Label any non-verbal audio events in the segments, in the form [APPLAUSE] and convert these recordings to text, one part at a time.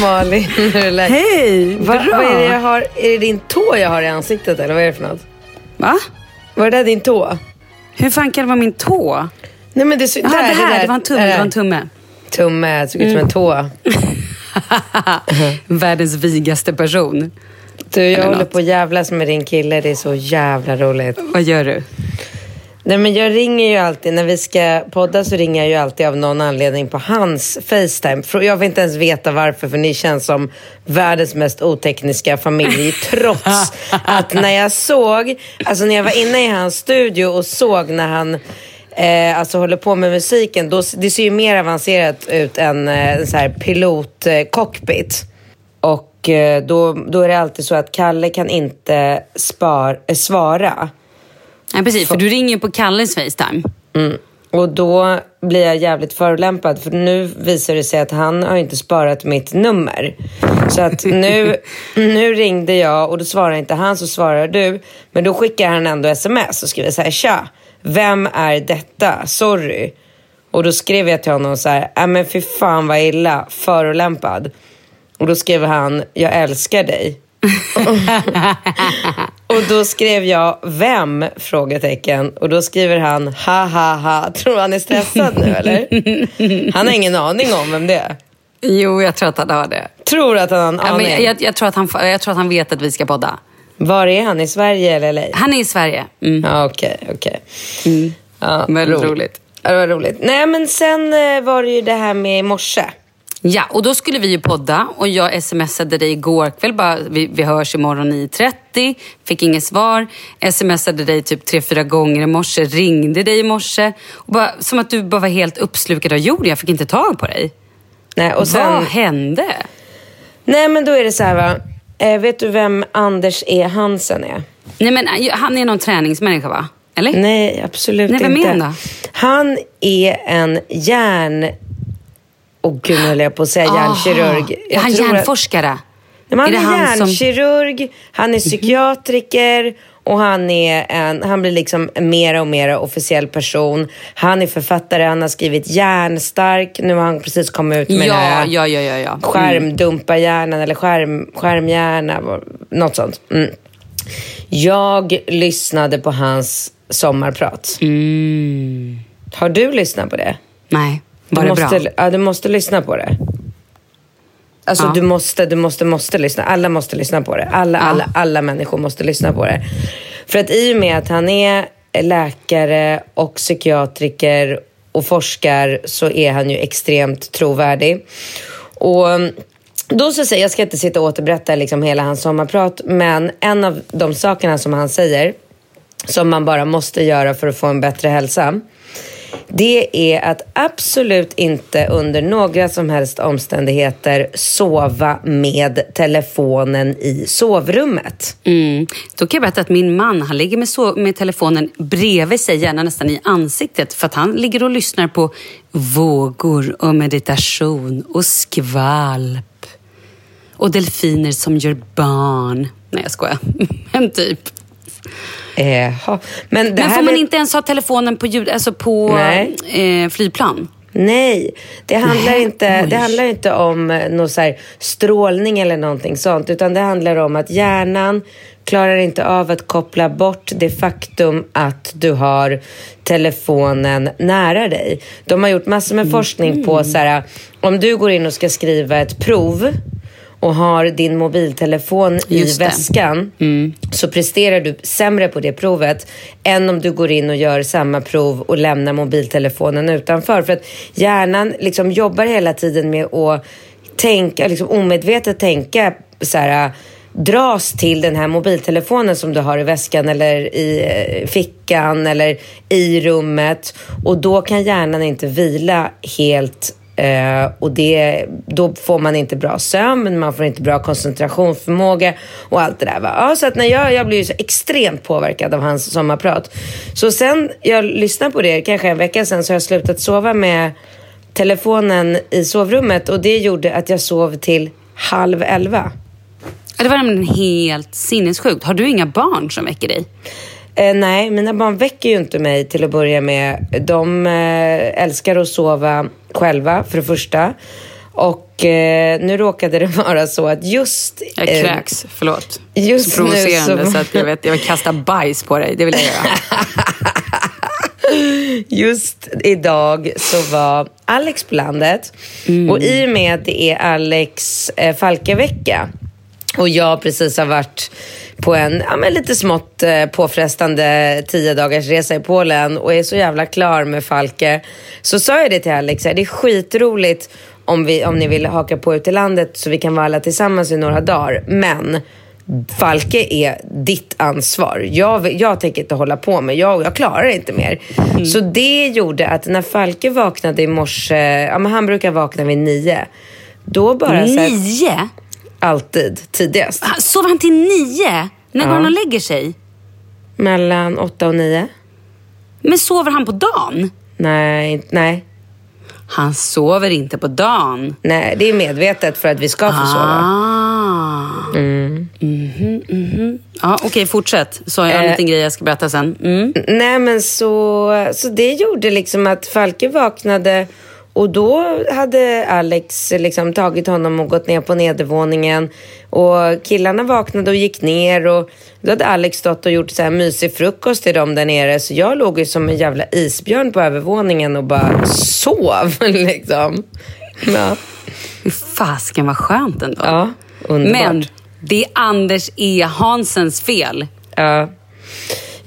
Malin! [LAUGHS] Hur är läget? Hej! Va, Bra! vad är det jag har? Är det din tå jag har i ansiktet eller vad är det för något? Va? Var det där din tå? Hur fan kan det vara min tå? Nej men det, Jaha, där, det här, där, det var en tumme. Det var en tumme. Tumme, det såg ut som en tå. [LAUGHS] Världens vigaste person. Du, jag Eller håller något. på att jävlas med din kille. Det är så jävla roligt. Vad gör du? Nej men jag ringer ju alltid, när vi ska podda så ringer jag ju alltid av någon anledning på hans Facetime. Jag vill inte ens veta varför, för ni känns som världens mest otekniska familj. [LAUGHS] trots att när jag såg, alltså när jag var inne i hans studio och såg när han eh, alltså håller på med musiken, då, det ser ju mer avancerat ut än eh, en så här pilot eh. Och eh, då, då är det alltid så att Kalle kan inte spar, eh, svara. Nej, precis. För du ringer på Kalles Facetime. Mm. Och då blir jag jävligt förolämpad för nu visar det sig att han har inte sparat mitt nummer. Så att nu, [LAUGHS] nu ringde jag och då svarar inte han så svarar du. Men då skickar han ändå sms och skriver så här, tja, vem är detta? Sorry. Och då skrev jag till honom så här, äh, men fy fan vad illa, förolämpad. Och då skrev han, jag älskar dig. [LAUGHS] och då skrev jag vem? Frågetecken. Och då skriver han ha ha ha. Tror du han är stressad nu eller? Han har ingen aning om vem det är. Jo, jag tror att han har det. Tror att han har en Ja, aning? men jag, jag, tror att han, jag tror att han vet att vi ska podda. Var är han? I Sverige eller LA? Han är i Sverige. Mm. Ja, okej, okej. Ja, Väldigt roligt. Ja, det var roligt. Nej, men sen eh, var det ju det här med i morse. Ja, och då skulle vi ju podda och jag smsade dig igår kväll bara, vi, vi hörs imorgon 9.30, fick inget svar. Smsade dig typ tre, fyra gånger i morse, ringde dig i morse. Och bara, som att du bara var helt uppslukad av jorden, jag fick inte tag på dig. Nej, och sen... Vad hände? Nej, men då är det så här va. Eh, vet du vem Anders E. Hansen är? Nej men eh, han är någon träningsmänniska va? Eller? Nej, absolut Nej, vem inte. är han då? Han är en järn... Åh gud, nu höll jag på att säga hjärnkirurg. Är han att- hjärnforskare? Nej, men han Är är, det han som- hjärnkirurg, han är psykiatriker och han, är en, han blir liksom mer och mer officiell person. Han är författare, han har skrivit Järnstark, nu har han precis kommit ut med Ja, här ja, ja, ja, ja. skärmdumparhjärnan eller skärm, skärmhjärna, något sånt. Mm. Jag lyssnade på hans sommarprat. Mm. Har du lyssnat på det? Nej, var du det måste, bra? Ja, du måste lyssna på det. Alltså Ja. du måste, du måste, måste lyssna. Alla måste lyssna på det. Alla, alla, alla människor måste lyssna på det. För att i och med att han är läkare och psykiatriker och forskar så är han ju extremt trovärdig. Och mm, då så säger jag ska inte sitta och återberätta liksom hela hans sommarprat, men en av de sakerna som han säger som man bara måste göra för att få en bättre hälsa det är att absolut inte under några som helst omständigheter sova med telefonen i sovrummet. Mm. Då kan jag berätta att min man han ligger med, so- med telefonen bredvid sig, gärna nästan i ansiktet. För att han ligger och lyssnar på vågor och meditation och skvalp. Och delfiner som gör barn. Nej, jag skojar. [LAUGHS] Men typ. Eh. Men, Men får man med- inte ens ha telefonen på, ljud, alltså på Nej. eh, flygplan? Nej, det handlar, Nej, inte, oj. det handlar inte om eh, någon så här strålning eller någonting sånt. Utan det handlar om att hjärnan klarar inte av att koppla bort det faktum att du har telefonen nära dig. De har gjort massor med forskning på så här, om du går in och ska skriva ett prov och har din mobiltelefon i Just det. väskan så presterar du sämre på det provet än om du går in och gör samma prov och lämnar mobiltelefonen utanför. För att hjärnan liksom jobbar hela tiden med att tänka, liksom omedvetet tänka så här, dras till den här mobiltelefonen som du har i väskan eller i eh, fickan eller i rummet. Och då kan hjärnan inte vila helt Eh, och det, då får man inte bra sömn, man får inte bra koncentrationsförmåga och allt det där. Va? Ja, så att när jag, jag blir ju så extremt påverkad av hans sommarprat. Så sen jag lyssnade på det, kanske en vecka sen, så har jag slutat sova med telefonen i sovrummet och det gjorde att jag sov till halv elva. Det var nämligen helt sinnessjukt. Har du inga barn som väcker dig? Eh, nej, mina barn väcker ju inte mig till att börja med. De eh, älskar att sova själva, för det första. Och eh, nu råkade det [LAUGHS] vara så att just... Jag eh, kräks, förlåt. just så provocerande nu så- så att jag, vet, jag vill kasta bajs på dig. Det vill jag göra. [LAUGHS] Just idag så var Alex på landet. Och i och med att det är Alex eh, Falkevecka och jag precis har varit på en ja, men lite smått eh, påfrestande tio dagars resa i Polen och är så jävla klar med Falke. Så sa jag det till Alex, det är skitroligt om, vi, om ni vill haka på ut i landet så vi kan vara alla tillsammans i några dagar. Men Falke är ditt ansvar. Jag, jag tänker inte hålla på med, jag, jag klarar inte mer. Så det gjorde att när Falke vaknade i morse, ja men han brukar vakna vid nio. Då bara så här, Nio? Alltid tidigast. Ah, Sover han till nio? När går Ja. han och lägger sig? Mellan åtta och nio. Men sover han på dagen? Nej, nej. Han sover inte på dagen. Nej, det är medvetet för att vi ska få sova. Ah. Mm. Mhm, mhm. Ja, Okej, fortsätt. Så har jag en Eh. liten grej jag ska berätta sen. Mm. Nej, men så, så det gjorde liksom att Falke vaknade och då hade Alex liksom tagit honom och gått ner på nedervåningen. Och killarna vaknade och gick ner och då hade Alex stått och gjort så här mysig frukost till dem där nere. Så jag låg ju som en jävla isbjörn på övervåningen och bara sov [LAUGHS] liksom. Ja, Fy fasken vad skönt ändå. ja underbart. Men det är Anders E Hansens fel. Ja.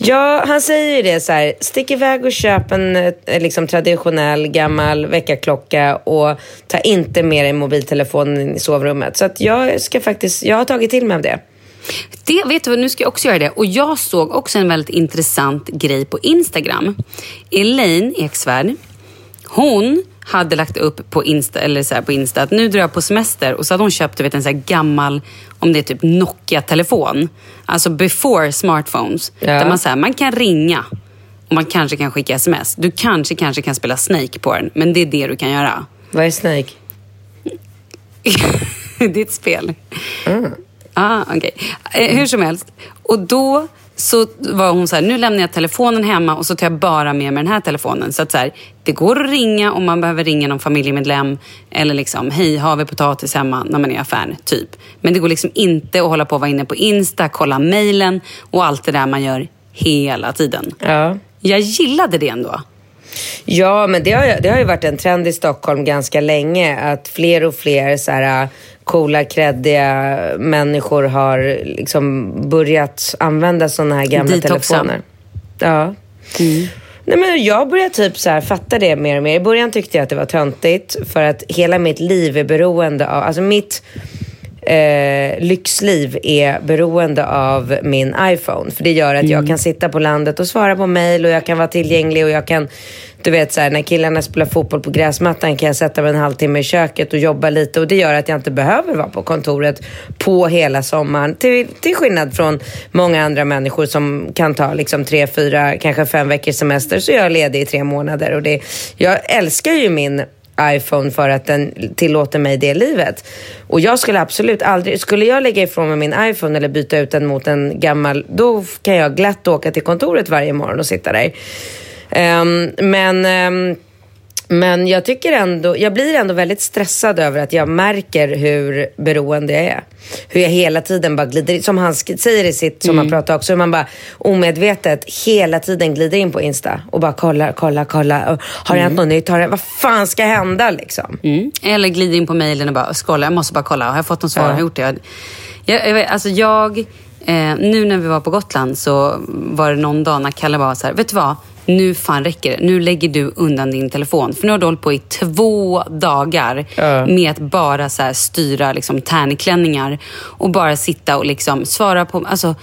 Ja, han säger ju det så här. Stick iväg och köp en eh, liksom, traditionell gammal väckarklocka och ta inte med dig mobiltelefonen i sovrummet. Så att jag ska faktiskt, jag har tagit till mig av det. Det, vet du nu ska jag också göra det. Och jag såg också en väldigt intressant grej på Instagram. Elaine Eksvärd, hon hade lagt upp på Insta, eller så på Insta att nu drar jag på semester och så hade hon köpt du vet, en så gammal, om det är typ Nokia-telefon. Alltså before smartphones. Ja. Där man, så här, man kan ringa och man kanske kan skicka sms. Du kanske, kanske kan spela Snake på den, men det är det du kan göra. Vad är Snake? [LAUGHS] det är ett spel. Ah, okay. eh, hur som helst. Och då så var hon så här, nu lämnar jag telefonen hemma och så tar jag bara med mig den här telefonen. Så att så här, det går att ringa om man behöver ringa någon familjemedlem eller liksom, hej, har vi potatis hemma när man är i affären? Typ. Men det går liksom inte att hålla på och vara inne på Insta, kolla mejlen och allt det där man gör hela tiden. Ja. Jag gillade det ändå. Ja, men det har, ju- det har ju varit en trend i Stockholm ganska länge att fler och fler så här, coola, kreddiga människor har liksom börjat använda såna här gamla Detoxa. telefoner. Ja. Nej, men jag börjar typ så här fatta det mer och mer. I början tyckte jag att det var töntigt för att hela mitt liv är beroende av... Alltså mitt eh, lyxliv är beroende av min iPhone. För det gör att jag kan sitta på landet och svara på mail och jag kan vara tillgänglig och jag kan, du vet så här, när killarna spelar fotboll på gräsmattan kan jag sätta mig en halvtimme i köket och jobba lite och det gör att jag inte behöver vara på kontoret på hela sommaren. Till, till skillnad från många andra människor som kan ta liksom tre, fyra, kanske fem veckors semester så är jag ledig i tre månader och det, jag älskar ju min iPhone för att den tillåter mig det livet. Och jag skulle absolut aldrig, skulle jag lägga ifrån mig min iPhone eller byta ut den mot en gammal, då kan jag glatt åka till kontoret varje morgon och sitta där. Um, men um, men jag tycker ändå, jag blir ändå väldigt stressad över att jag märker hur beroende jag är. Hur jag hela tiden bara glider in, som han säger i sitt, som han pratar också, hur man bara omedvetet hela tiden glider in på Insta och bara kollar, kollar, kollar. Och, Har det hänt något nytt? Har det, vad fan ska hända liksom? Mm. Eller glider in på mejlen och bara scrollar. Jag måste bara kolla. Har jag fått något svar? Ja. Har jag gjort det? Jag, jag, alltså jag eh, nu när vi var på Gotland så var det någon dag när Kalle var så här, vet du vad? Nu fan räcker det. Nu lägger du undan din telefon. För nu har du hållit på i två dagar med att bara så styra liksom, tärnklänningar och bara sitta och liksom svara på... Alltså,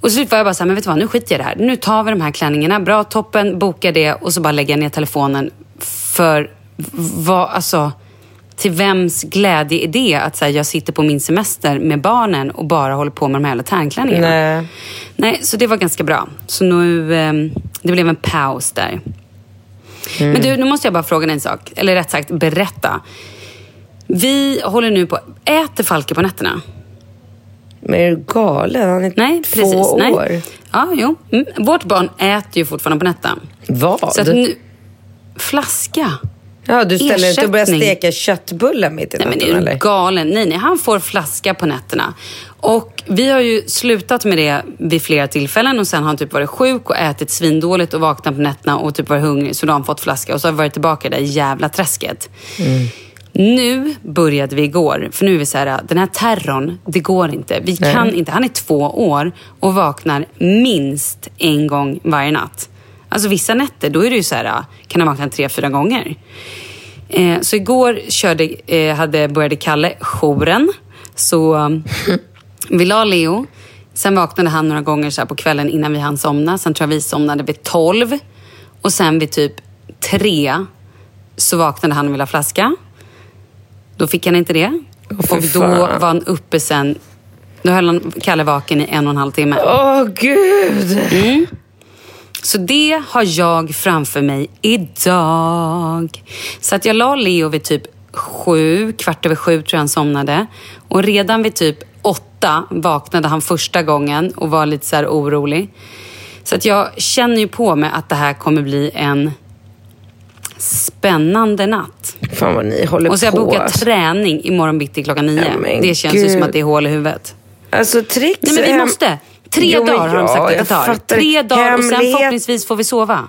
och så var jag bara så här, men vet du vad, nu skiter jag i det här. Nu tar vi de här klänningarna, bra, toppen, boka det och så bara lägger jag ner telefonen. För vad, alltså, till vems glädje är det att så här, jag sitter på min semester med barnen och bara håller på med de här jävla tärnklänningarna? Nej. Nej, så det var ganska bra. Så nu, ehm, det blev en paus där. Mm. Men du, nu måste jag bara fråga dig en sak. Eller rätt sagt, berätta. Vi håller nu på, äter Falke på nätterna? Men är du galen? Han är Nej, två precis. år. Nej. Ja, jo. Mm. Vårt barn äter ju fortfarande på nätterna. Vad? Så nu, flaska. Ja, du ställer inte och börjar steka köttbullar mitt i Nej, men natten är eller? du galen? Nej, nej, han får flaska på nätterna. Och vi har ju slutat med det vid flera tillfällen och sen har han typ varit sjuk och ätit svindåligt och vaknat på nätterna och typ varit hungrig så då har han fått flaska och så har vi varit tillbaka i det där jävla träsket. Nu började vi igår, för nu är vi så här, den här terrorn, det går inte. Vi kan inte. Han är två år och vaknar minst en gång varje natt. Alltså vissa nätter, då är det ju så här, kan han vakna tre, fyra gånger. Eh, så igår körde, eh, hade, började Kalle jouren. Så um, vi la Leo. Sen vaknade han några gånger så på kvällen innan vi hann somna. Sen tror jag vi somnade vid tolv. Och sen vid typ tre så vaknade han och ville ha flaska. Då fick han inte det. för och då fan. var han uppe sen. Då höll han Kalle vaken i en och en halv timme. Åh gud! Så det har jag framför mig idag. Så att jag la Leo vid typ sju, kvart över sju tror jag han somnade. Och redan vid typ åtta vaknade han första gången och var lite så här orolig. Så att jag känner ju på mig att det här kommer bli en spännande natt. Fan vad ni håller Och så har på. jag bokat träning imorgon bitti klockan nio. Ja, det känns ju gud. som att det är hål i huvudet. Alltså tricks... Nej men vi måste. Tre Jo, dagar har de sagt att det tar. Tre dagar och sen förhoppningsvis får vi sova.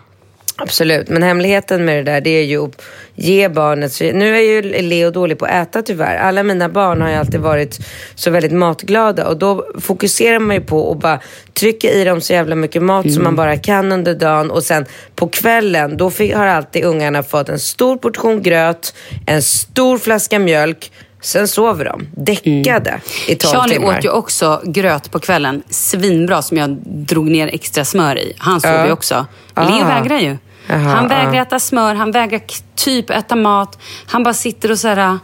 Absolut, men hemligheten med det där det är ju att ge barnet... Nu är ju Leo dålig på att äta tyvärr. Alla mina barn har ju alltid varit så väldigt matglada och då fokuserar man ju på att bara trycka i dem så jävla mycket mat som man bara kan under dagen och sen på kvällen då har alltid ungarna fått en stor portion gröt, en stor flaska mjölk, sen sover de däckade i 12 Charlie timmar. åt ju också gröt på kvällen. Svinbra som jag drog ner extra smör i. Han sov Ja. ju också. Ah. Leo vägrar ju. Jaha, han vägrar ah. äta smör, han vägrar typ äta mat. Han bara sitter och så här...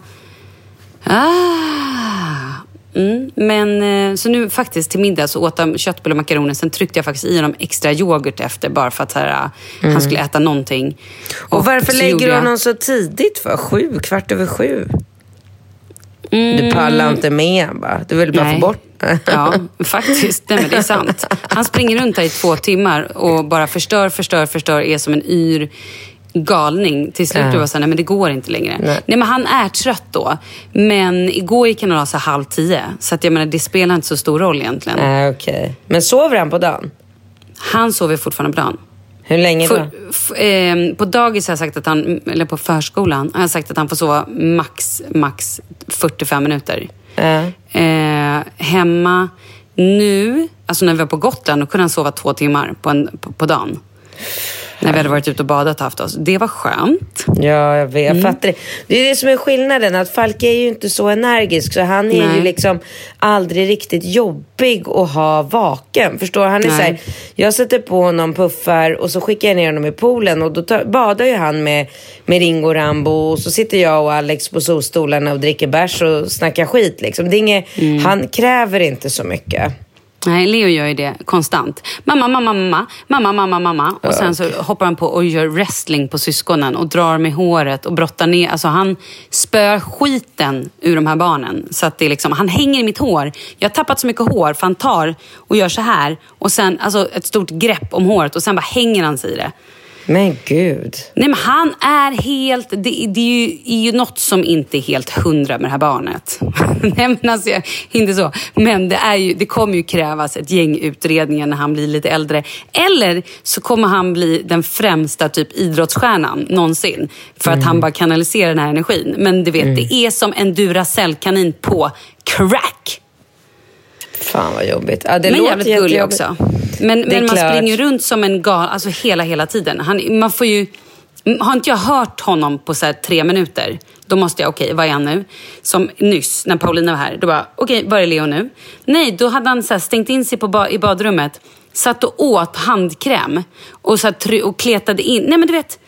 Ah. Mm, men eh, så nu faktiskt till middag så åt de köttbullar och makaroner. Sen tryckte jag faktiskt i honom extra yoghurt efter bara för att här, han skulle äta någonting. Mm. Och varför lägger du jag- honom så tidigt för? Sju, kvart över sju? Mm. Du pallar inte med bara. Du vill bara Nej. få bort [LAUGHS] Ja, faktiskt. Nej, men det är sant. Han springer runt här i två timmar och bara förstör, förstör, förstör. Är som en yr galning. Till slut Ja. var så här, nej men det går inte längre. Nej. Nej. men han är trött då. Men igår gick han och la sig halv tio. Så att jag menar, det spelar inte så stor roll egentligen. Nej, okej. Men sover han på dagen? Han sover fortfarande på dagen. Hur länge då? För, ehm, på dagis har jag sagt att han, eller på förskolan, har jag sagt att han får sova max, max 45 minuter. Ja. Eh, hemma nu, alltså när vi var på Gotland, då kunde han sova två timmar på, en, på, på dagen. När vi hade varit ute och badat och haft oss. Det var skönt. Ja, jag vet. Jag Mm. fattar det. Det är det som är skillnaden. Att Falk är ju inte så energisk. Så han är ju Nej. liksom aldrig riktigt jobbig att ha vaken. Förstår? Han är Nej. så här, jag sätter på honom puffar och så skickar jag ner honom i poolen. Och då tar, badar ju han med, med Ringo och Rambo. Och så sitter jag och Alex på solstolarna och dricker bärs och snackar skit. Liksom. Det är inget, Mm. Han kräver inte så mycket. Nej, Leo gör ju det konstant. Mamma, mamma, mamma, mamma, mamma, mamma. Och sen så hoppar han på och gör wrestling på syskonen och drar med håret och brottar ner. Alltså han spöar skiten ur de här barnen. Så att det är liksom, han hänger i mitt hår. Jag har tappat så mycket hår för han tar och gör så här. Och sen alltså ett stort grepp om håret och sen bara hänger han sig i det. Men gud. Nej men han är helt, det, det är, ju, är ju något som inte är helt hundra med det här barnet. [LAUGHS] Nej men alltså, inte så. Men det, är ju, det kommer ju krävas ett gäng utredningar när han blir lite äldre. Eller så kommer han bli den främsta typ idrottsstjärnan någonsin. För att han bara kanaliserar den här energin. Men du vet, det är som en Duracell-kanin på crack. Fan vad jobbigt. Ja, det men låter jävligt gullig också. Men, men man klart. springer runt som en gal, alltså hela, hela tiden. Han, man får ju, har inte jag hört honom på så här tre minuter, då måste jag, okej, vad är han nu? Som nyss, när Paulina var här, då bara, okej, var är Leo nu? Nej, då hade han så stängt in sig på i badrummet, satt och åt handkräm och, så här, och kletade in. Nej, men du vet,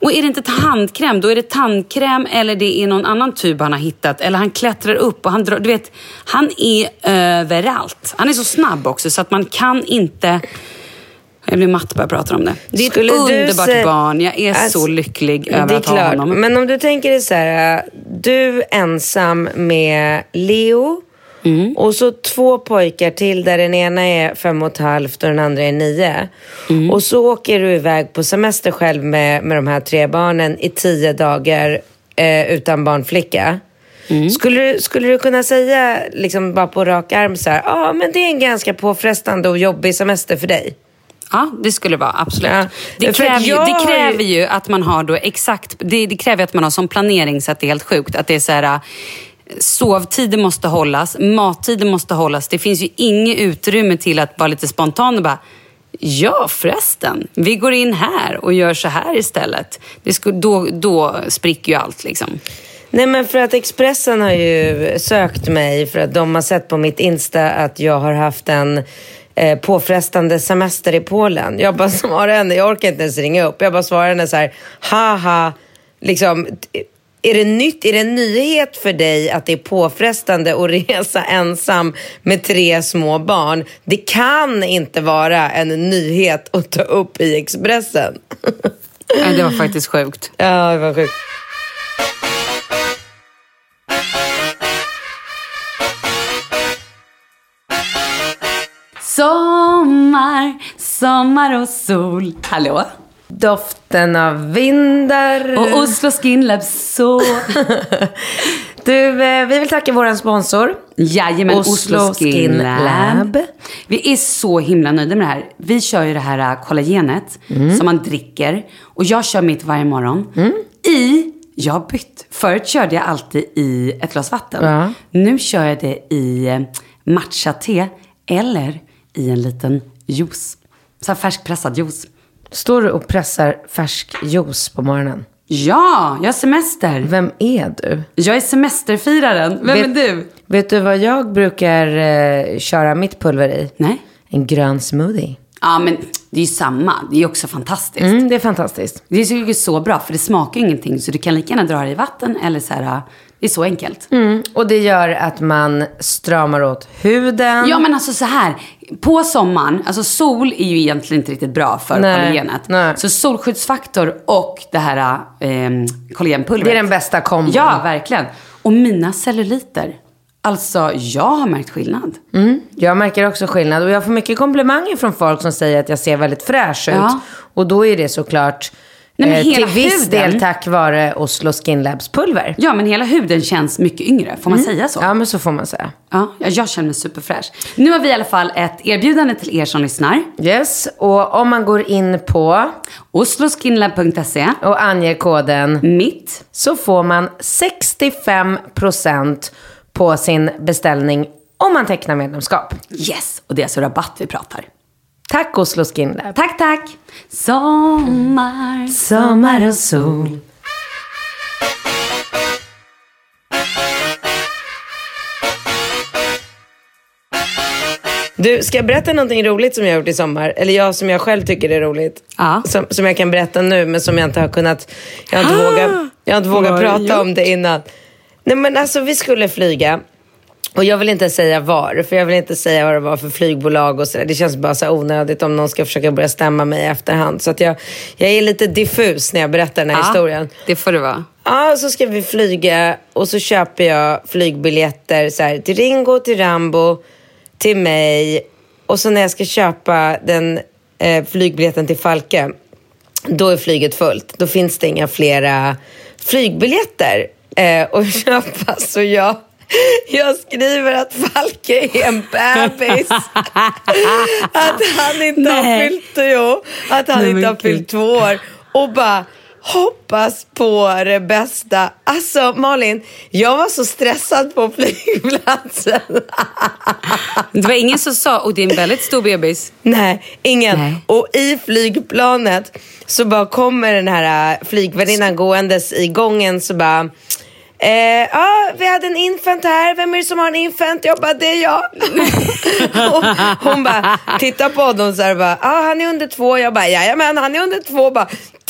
och är det inte handkräm, då är det tandkräm eller det är någon annan tub han har hittat. Eller han klättrar upp och han drar, du vet, han är överallt. Han är så snabb också så att man kan inte... Jag blir matt bara jag pratar om det. Det är Skulle ett underbart säga- barn. Jag är Alltså, så lycklig över att ha klart. honom. Men om du tänker dig så här, du ensam med Leo Mm. och så två pojkar till där den ena är fem och ett halvt och den andra är nio. Mm. Och så åker du iväg på semester själv med, med de här tre barnen i tio dagar eh, utan barnflicka. Mm. Skulle, du- skulle du kunna säga liksom bara på rak arm så här, ja ah, men det är en ganska påfrestande och jobbig semester för dig? Ja, det skulle vara absolut. Ja, Det, kräver ju, det kräver ju- att man har då exakt, det, det kräver att man har som planering så att det är helt sjukt. Att det är så här, sovtider måste hållas, mattider måste hållas. Det finns ju inget utrymme till att vara lite spontan och bara Ja förresten, vi går in här och gör så här istället. Det skulle, då, då spricker ju allt liksom. Nej men för att Expressen har ju sökt mig för att de har sett på mitt Insta att jag har haft en eh, påfrestande semester i Polen. Jag bara [LAUGHS] svarar henne, jag orkar inte ens ringa upp. Jag bara svarar henne så här, haha, liksom, är det nytt, är det en nyhet för dig att det är påfrestande att [LAUGHS] resa ensam med tre små barn? Det kan inte vara en nyhet att ta upp i Expressen. [LAUGHS] Ja, det var faktiskt sjukt. ja, det var sjukt. Sommar, sommar och sol. Hallå? Doften av vindar. Och Oslo Skin Lab så... [LAUGHS] Du, eh, vi vill tacka vår sponsor. Jajamän, Oslo, Oslo Skin, Skin Lab. Lab. Vi är så himla nöjda med det här. Vi kör ju det här äh, kollagenet Mm. som man dricker. Och jag kör mitt varje morgon. I, jag har bytt. Förut körde jag alltid i ett glas vatten. Ja. Nu kör jag det i eh, matcha-te eller i en liten juice. Så här färskpressad juice. Står du och pressar färsk juice på morgonen? Ja, jag har semester. Vem är du? Jag är semesterfiraren. Vem vet, är du? Vet du vad jag brukar eh, köra mitt pulver i? Nej. En grön smoothie. Ja, men det är ju samma. Det är också fantastiskt. Mm, det är fantastiskt. Det är ju så bra, för det smakar ingenting. Så du kan lika gärna dra det i vatten eller så här. Det är så enkelt. Mm, och det gör att man stramar åt huden. Ja, men alltså så här. På sommaren, alltså sol är ju egentligen inte riktigt bra för Nej, kollagenet. nej. Så solskyddsfaktor och det här eh, kollagenpulvret. Det är den bästa kombon. Ja, verkligen. Och mina celluliter. Alltså, jag har märkt skillnad. Mm, jag märker också skillnad. Och jag får mycket komplimanger från folk som säger att jag ser väldigt fräsch ut. Ja. Och då är det såklart Nej, men eh, hela till viss huden. del tack vare Oslo Skin Labs pulver. Ja, men hela huden känns mycket yngre. Får man säga så? Ja, men så får man säga. Ja, jag känner mig superfräsch. Nu har vi i alla fall ett erbjudande till er som lyssnar. Yes, och om man går in på osloskinlab.se och anger koden mitt så får man 65% på sin beställning om man tecknar medlemskap. Yes! Och det är alltså rabatt vi pratar. Tack Oslo Skin Lab. Tack, tack! Sommar, Sommar och sol. Du, ska jag berätta någonting roligt som jag har gjort i sommar? Eller jag som jag själv tycker är roligt. Ja. Som, som jag kan berätta nu, men som jag inte har kunnat... Jag har inte vågat, jag har inte vågat prata om det innan. Nej men alltså vi skulle flyga. Och jag vill inte säga var, för jag vill inte säga vad det var för flygbolag och sådär. Det känns bara så onödigt om någon ska försöka börja stämma mig i efterhand. Så att jag, jag är lite diffus när jag berättar den här historien. det får det vara. Ja, så ska vi flyga och så köper jag flygbiljetter så här, till Ringo, till Rambo, till mig. Och så när jag ska köpa den eh, flygbiljetten till Falke, då är flyget fullt. Då finns det inga flera flygbiljetter eh, att [LAUGHS] köpa. Så jag, jag skriver att Falke är en bebis. att han inte har fyllt, jo, att han Nej, inte har fyllt två år. Och bara hoppas på det bästa. Alltså Malin, jag var så stressad på flygplatsen. Det var ingen som sa, och det är en väldigt stor bebis. Nej, ingen. Nej. Och i flygplanet så bara kommer den här äh, flygvärdinnan gåendes i gången så bara Eh, ja, vi hade en infant här. Vem är det som har en infant? Jag bara, det är jag. [LAUGHS] hon bara, titta på honom så här och bara, ja han är under två. Jag bara, jajamän han är under två. Bara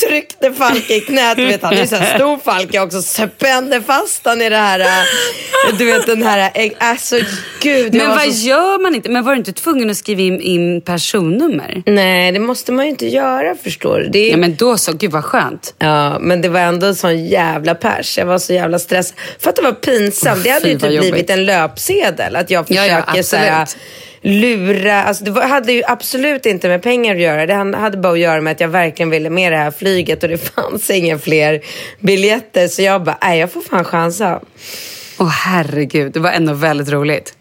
tryckte Falke i knät. Du vet, han är så här stor Falke också. Spände fast han i det här, äh, du vet den här, äh, alltså gud. Men vad så gör man inte? Men var du inte tvungen att skriva in, in personnummer? Nej, det måste man ju inte göra förstår du. Är... Ja, men då så. Gud vad skönt. Ja, men det var ändå en sån jävla pers. Jag var så jävla stressad. För att det var pinsamt. Det hade ju typ blivit en löpsedel. Att jag Ja, försöker ja, så här, absolut. Lura. Alltså, det hade ju absolut inte med pengar att göra. Det hade bara att göra med att jag verkligen ville med det här flyget. Och det [LAUGHS] fanns inga fler biljetter. Så jag bara, nej jag får fan chansa. Åh herregud, det var ändå väldigt roligt.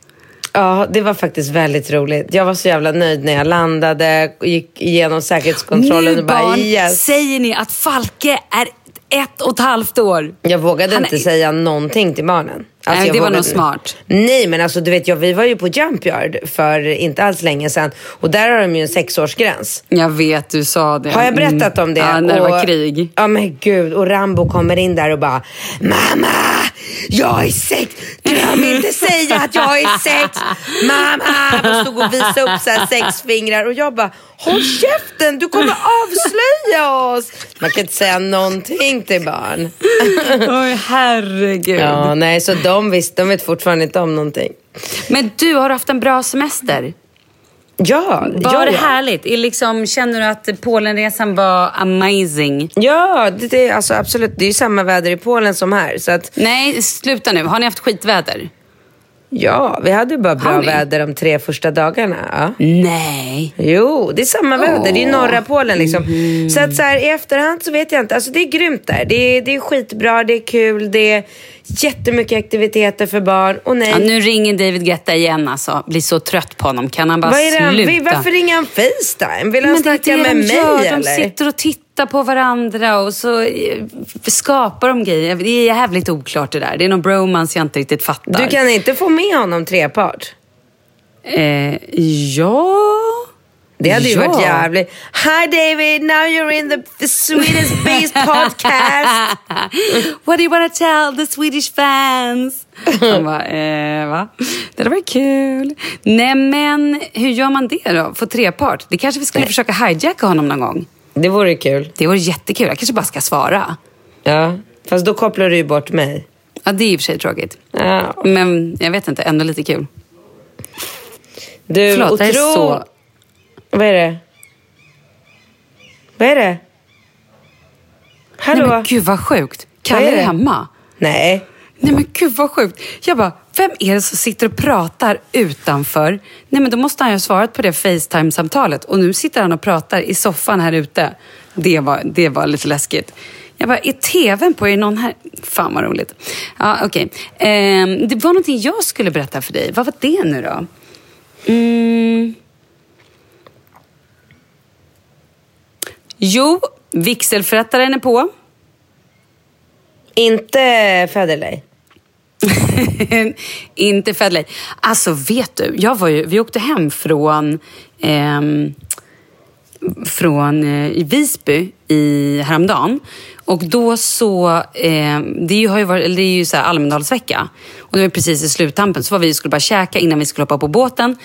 Ja, det var faktiskt väldigt roligt. Jag var så jävla nöjd när jag landade. och Gick igenom säkerhetskontrollen Nu och bara barn yes. säger ni att Falke är ett och ett halvt år. Jag vågade Han inte är- säga någonting till barnen. Alltså, Nej, det var nog smart. Nej, men alltså du vet, jag, vi var ju på Jump Yard för inte alls länge sedan. Och där har de ju en sexårsgräns. Jag vet, du sa det. Har jag berättat om det? Ja, när det och, var krig. Ja men gud, och Rambo kommer in där och bara Mamma, jag är sex! Glöm inte säga att jag är sex! Mamma! Och stod och visade upp så här sex fingrar och jag bara Håll käften, du kommer avslöja oss! Man kan inte säga någonting till barn. [LAUGHS] Oj, herregud. Ja, nej, så de, visste, de vet fortfarande inte om någonting. Men du, har haft en bra semester? Ja, Var ja, det ja. härligt? Är Liksom, känner du att Polenresan var amazing? Ja, det, det, alltså, absolut. Det är ju samma väder i Polen som här. Så att, Nej, sluta nu. Har ni haft skitväder? Ja, vi hade ju bara bra väder de tre första dagarna. Ja. Nej. Jo, det är samma väder. Det är norra Polen liksom. Mhm. Så att så här, i efterhand så vet jag inte. Alltså det är grymt där. Det är, det är skitbra, det är kul, det är jättemycket aktiviteter för barn. Och nej, Ja, nu ringer David Guetta igen alltså. Blir så trött på honom. Kan han bara vad är det sluta? varför ringer han Facetime? Vill han Men snacka med de mig gör. eller? De sitter och tittar på varandra och så eh, skapar de grejer. Det är jävligt oklart det där. Det är någon bromance jag inte riktigt fattar. Du kan inte få med honom trepart? Eh, ja... Det hade ju ja. varit jävligt. Hi David, now you're in the, the Swedish Beast [LAUGHS] podcast. What do you wanna tell the Swedish fans? Han bara, eh, va? Det där var kul. Nej men, hur gör man det då? Få trepart? Det kanske vi skulle försöka hijacka honom någon gång. Det vore kul. Det vore jättekul. Jag kanske bara ska svara. Ja, fast då kopplar du ju bort mig. Ja, det är i och för sig tråkigt. Ja. Men jag vet inte, ändå lite kul. Du, Förlåt, och det är så... Vad är det? Vad är det? Hallå? Nej men gud vad sjukt. Kalle är är, det? hemma. Nej. Nej men gud vad sjukt. Jag bara, vem är det som sitter och pratar utanför? Nej men då måste han ju ha svarat på det Facetime-samtalet. Och nu sitter han och pratar i soffan här ute. Det var, det var lite läskigt. Jag bara, är tvn på? Är någon här? Fan vad roligt. Ja, okej. Ehm, det var någonting jag skulle berätta för dig. Vad var det nu då? Mm. Jo, vigselförrättaren är på. Inte Federley. [LAUGHS] inte Fedley. Alltså vet du, jag var ju, vi åkte hem från, ehm, från eh, Visby i, häromdagen. Och då så, eh, det, har ju varit, det är ju så här Almedalsvecka. Och det var precis i sluttampen så var vi skulle bara käka innan vi skulle hoppa på båten.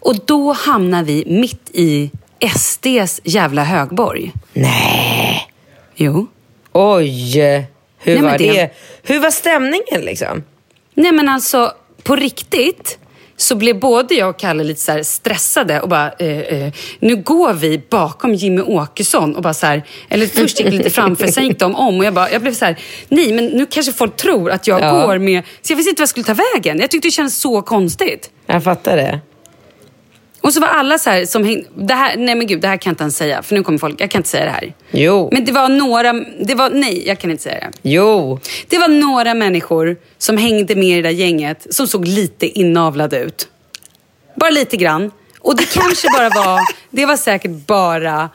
Och då hamnade vi mitt i SDs jävla högborg. Nej. Jo. Oj. Hur Nej, var det- det... Hur var stämningen liksom? Nej men alltså, på riktigt så blev både jag och Kalle lite så stressade och bara, eh, eh, nu går vi bakom Jimmy Åkesson och bara så här, eller först gick lite framför, sen gick de om och jag, bara, jag blev så här, nej men nu kanske folk tror att jag Ja. går med, så jag visste inte vad jag skulle ta vägen. Jag tyckte det kändes så konstigt. Jag fattar det. Och så var alla så här som häng, det här, nej men gud, det här kan jag inte ens säga, för nu kommer folk, jag kan inte säga det här. Jo. Men det var några, det var, nej jag kan inte säga det. Jo. Det var några människor som hängde med i det där gänget som såg lite inavlade ut. Bara lite grann. Och det kanske bara var, det var säkert bara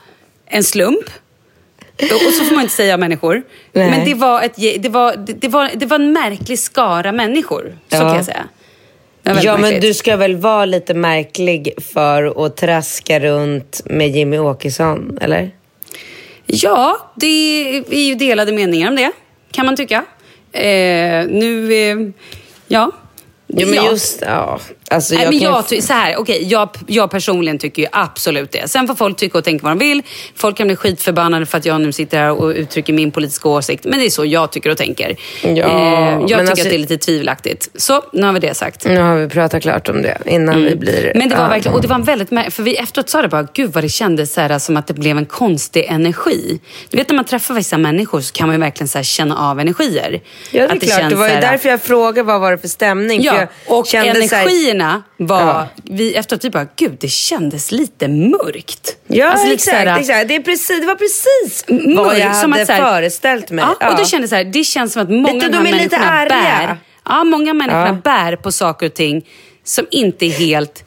en slump. Och så får man inte säga människor. Nej. Men det var, ett, det, var, det, var, det var en märklig skara människor. Så Ja. kan jag säga. Ja, men du ska väl vara lite märklig för att traska runt med Jimmy Åkesson, eller? Ja, det är ju delade meningar om det, kan man tycka. Eh, nu, eh, ja. Jo, men ja. just... Ja. Alltså, Nej, jag men ju jag, så här, okej, jag, jag personligen tycker ju absolut det. Sen får folk tycka och tänka vad de vill. Folk kan bli skitförbannade för att jag nu sitter här och uttrycker min politiska åsikt. Men det är så jag tycker och tänker. Ja, eh, jag tycker alltså- att det är lite tvivelaktigt. Så, nu har vi det sagt. Nu har vi pratat klart om det innan vi blir... Mm. Men det var verkligen, och det var en väldigt, för vi efteråt sa det bara, gud vad det kändes så här, som att det blev en konstig energi. Du vet när man träffar vissa människor så kan man verkligen så här, känna av energier. Ja, det är Att klart. känns Det var ju därför jag frågade vad var det för stämning. för Ja, jag och kände energierna var... Ja. Vi, efteråt vi bara, gud det kändes lite mörkt. Ja, Alltså, lite exakt, så här- exakt. Det, är precis, det var precis Mörk, vad jag som hade att så här- föreställt mig. Ja, och då kände jag det känns som att många Lite- av de här människorna bär, ja, många människorna bär på saker och ting som inte är helt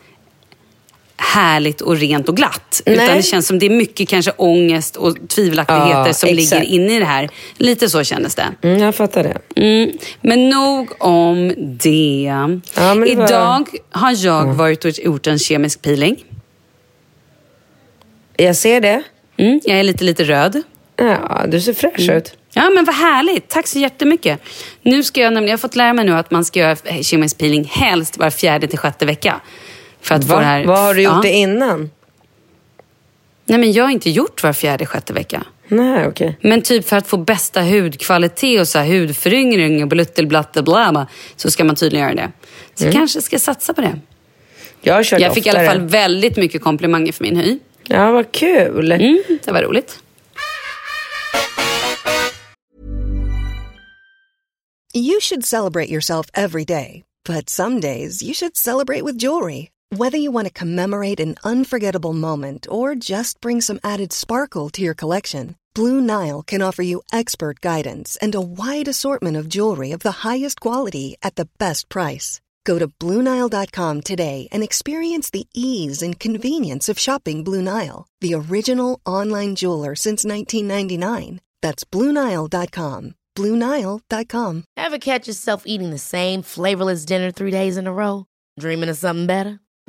härligt och rent och glatt. Nej. Utan det känns som det är mycket kanske ångest och tvivelaktigheter Ja, som exakt. ligger inne i det här. Lite så kändes det. Mm, jag fattar det. Mm. Men nog om det. Ja, det var- Idag har jag varit och gjort en kemisk peeling. Jag ser det. Mm, jag är lite, lite röd. Ja, du ser fräsch Mm. ut. Ja, men vad härligt. Tack så jättemycket. Nu ska jag, nämligen, jag har fått lära mig nu att man ska göra kemisk peeling helst var fjärde till sjätte vecka. För att få Va? det här... Vad har du gjort ja. det innan? Nej, men jag har inte gjort var fjärde, sjätte vecka. Nej, okej. Men typ för att få bästa hudkvalitet och så här hudföryngring och bluttelblatte bla så ska man tydligen göra det. Så jag kanske ska satsa på det. Jag har kört Jag fick i alla oftare. fall väldigt mycket komplimanger för min hy. Ja, vad kul. Mm, det var roligt. You should celebrate yourself every day, But some days you should celebrate with jewelry. Whether you want to commemorate an unforgettable moment or just bring some added sparkle to your collection, Blue Nile can offer you expert guidance and a wide assortment of jewelry of the highest quality at the best price. Go to BlueNile.com today and experience the ease and convenience of shopping Blue Nile, the original online jeweler since 1999. That's BlueNile.com. BlueNile.com. Ever catch yourself eating the same flavorless dinner three days in a row? Dreaming of something better?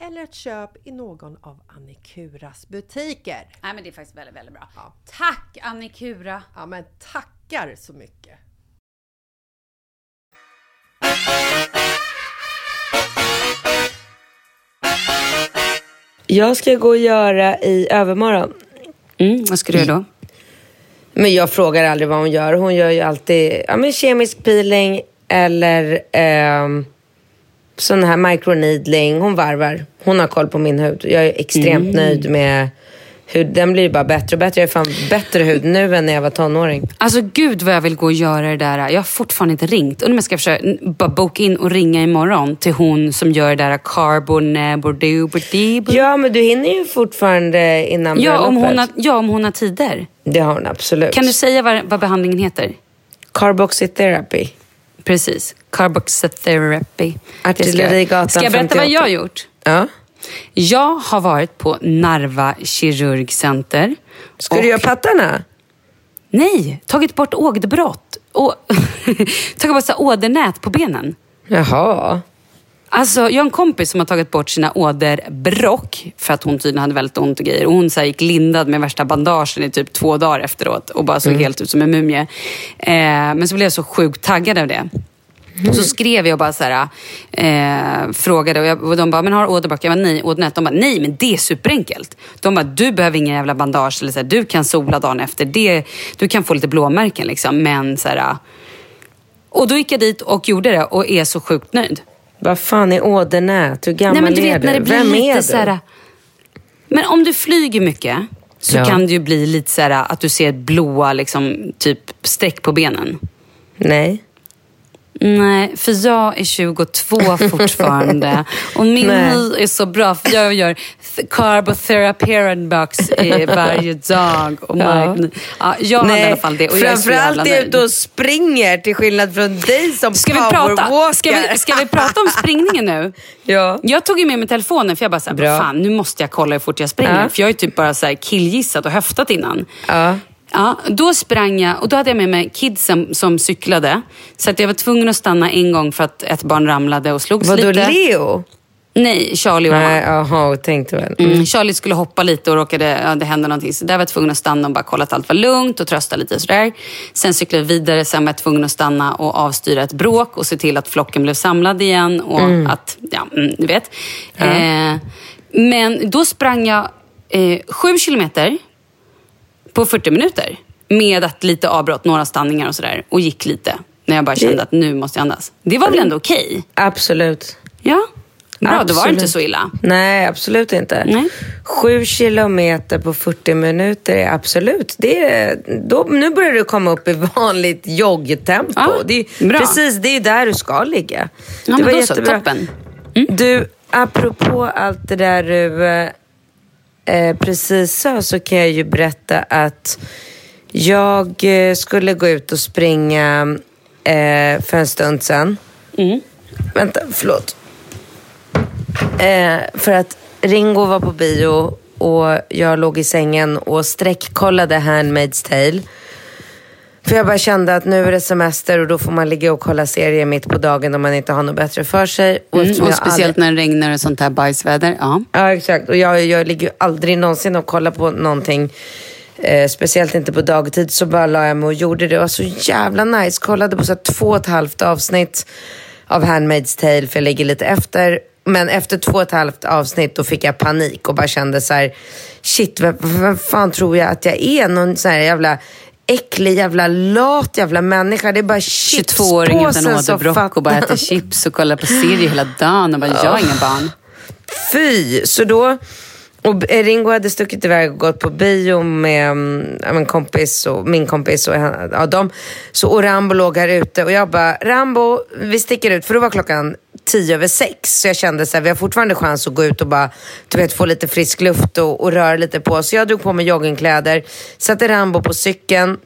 eller ett köp i någon av Annikuras butiker. Nej men det är faktiskt väldigt, väldigt bra. Ja. Tack Annikura! Ja men tackar så mycket! Jag ska gå och göra i övermorgon. Mm, vad ska du göra då? Men jag frågar aldrig vad hon gör. Hon gör ju alltid ja, men kemisk peeling eller ehm, sån här microneedling. Hon varvar. Hon har koll på min hud. Jag är extremt nöjd med, hud, den blir bara bättre och bättre. Jag har fan bättre hud nu än när jag var tonåring. Alltså gud vad jag vill gå och göra det där. Jag har fortfarande inte ringt. Undrar om jag ska försöka bara boka in och ringa imorgon till hon som gör det där carbonabordubordibor. Ja, men du hinner ju fortfarande innan Ja om, hon har, ja, om hon har tider. Det har hon absolut. Kan du säga vad, vad behandlingen heter? Carboxytherapy. Precis. Carboxytherapy. Artillerigatan Ska jag berätta 58? vad jag har gjort? Ja. Jag har varit på Narva kirurgcenter. Ska och- du göra pattarna? Nej, tagit bort åderbrott. Och [LAUGHS] tagit bort så ådernät på benen. Jaha. Alltså, jag har en kompis som har tagit bort sina åderbrock för att hon tydligen hade väldigt ont och grejer. Och hon så gick lindad med värsta bandagen i typ två dagar efteråt och bara såg helt ut som en mumie. Eh, men så blev jag så sjukt taggad av det. Och så skrev jag bara så här, eh, frågade och, jag, och de bara, men har åderbråck? Jag bara, nej. Ådernät? De bara, nej men det är superenkelt. De bara, du behöver ingen jävla bandage. Eller så här, du kan sola dagen efter. Det, du kan få lite blåmärken liksom. Men så här, och då gick jag dit och gjorde det och är så sjukt nöjd. Vad fan är ådernät? Hur gammal Nej, men du är vet du? när det blir Vem är lite du? så här, Men om du flyger mycket så Ja. kan det ju bli lite så här att du ser blåa liksom, typ streck på benen. Nej. Nej, för jag är 22 [LAUGHS] fortfarande. Och min Nej. hy är så bra för jag gör th- carbotherapy box eh, [LAUGHS] varje dag. Och Ja. ja. Ja, jag hade i alla fall det och jag så Framförallt är nöjd. ute och springer till skillnad från dig som Ska vi, prata, ska, vi, ska vi prata om springningen nu? [LAUGHS] Ja. Jag tog ju med mig telefonen för jag bara såhär, Bra. fan nu måste jag kolla hur fort jag springer. Ja. För jag har ju typ bara så här killgissat och höftat innan. Ja. Ja, då sprang jag och då hade jag med mig kidsen som cyklade. Så att jag var tvungen att stanna en gång för att ett barn ramlade och slogs Vadå, lite. Leo? Nej, Charlie och. Nej, jaha, tänkte väl. Mm. Charlie skulle hoppa lite och råkade, ja, det hände någonting. Så där var jag tvungen att stanna och bara kolla att allt var lugnt och trösta lite och sådär. Sen cyklade jag vidare, sen var jag tvungen att stanna och avstyra ett bråk och se till att flocken blev samlad igen och att, ja, mm, du vet. Eh, men då sprang jag eh, sju kilometer på 40 minuter. Med att lite avbrott, några stanningar och sådär. Och gick lite. När jag bara kände att nu måste jag andas. Det var väl ändå okej? Absolut. Ja. Bra, då var det inte Absolut. så illa. Nej, absolut inte. Nej. Sju kilometer på 40 minuter är absolut. Det är, då, nu börjar du komma upp i vanligt joggtempo. Ja, det är, bra. Precis, det är där du ska ligga. Ja, det men då så, toppen. Du, apropå allt det där du eh, precis sa så kan jag ju berätta att jag eh, skulle gå ut och springa eh, för en stund sedan. Vänta, förlåt. Eh, för att Ringo var på bio och jag låg i sängen och sträckkollade Handmaid's Tale. För jag bara kände att nu är det semester och då får man ligga och kolla serier mitt på dagen om man inte har något bättre för sig. Och, Mm, och speciellt aldrig- när det regnar och sånt här bajsväder. Ja. Ja, exakt. Och jag, jag ligger ju aldrig någonsin och kollar på någonting. Eh, speciellt inte på dagtid. Så bara la jag mig och gjorde det. Det var så jävla nice. Kollade på så två och ett halvt avsnitt av Handmaid's Tale. För jag ligger lite efter. Men efter två och ett halvt avsnitt då fick jag panik och bara kände så här. Shit, vem, vem fan tror jag att jag är? Någon sån här jävla äcklig, jävla lat jävla människa. Det är bara 22-åring utan chipspåsen som åderbråck och bara äter chips och kollar på serier hela dagen och bara, jag har inga barn. Fy! Så då... Och Ringo hade stuckit iväg och gått på bio med mm, min kompis och min kompis och ja, dem. Så, och Rambo låg här ute och jag bara, Rambo, vi sticker ut. För då var klockan tio över sex. Så jag kände så här, vi har fortfarande chans att gå ut och bara du vet, få lite frisk luft och, och röra lite på oss. Så jag drog på mig joggingkläder, satte Rambo på cykeln.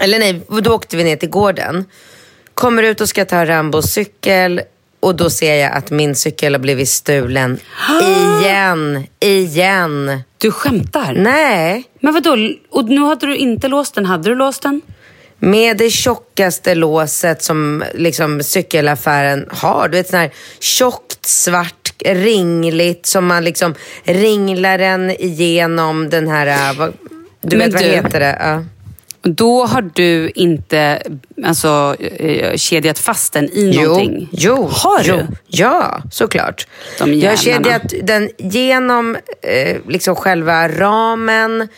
Eller nej, då åkte vi ner till gården. Kommer ut och ska ta Rambos cykel och då ser jag att min cykel har blivit stulen. [GASPS] Igen, igen. Du skämtar? Nej. Men vadå? Och nu hade du inte låst den. Hade du låst den? Med det tjockaste låset som liksom cykelaffären har. Du vet sån här tjockt, svart, ringligt som man liksom ringlar den igenom den här... äh, vad- Du Men vet vad du- heter det? Ja. Då har du inte alltså, eh, kedjat fast den i någonting? Jo, Har jo, du? Ja, såklart. Jag har kedjat den genom eh, liksom själva ramen,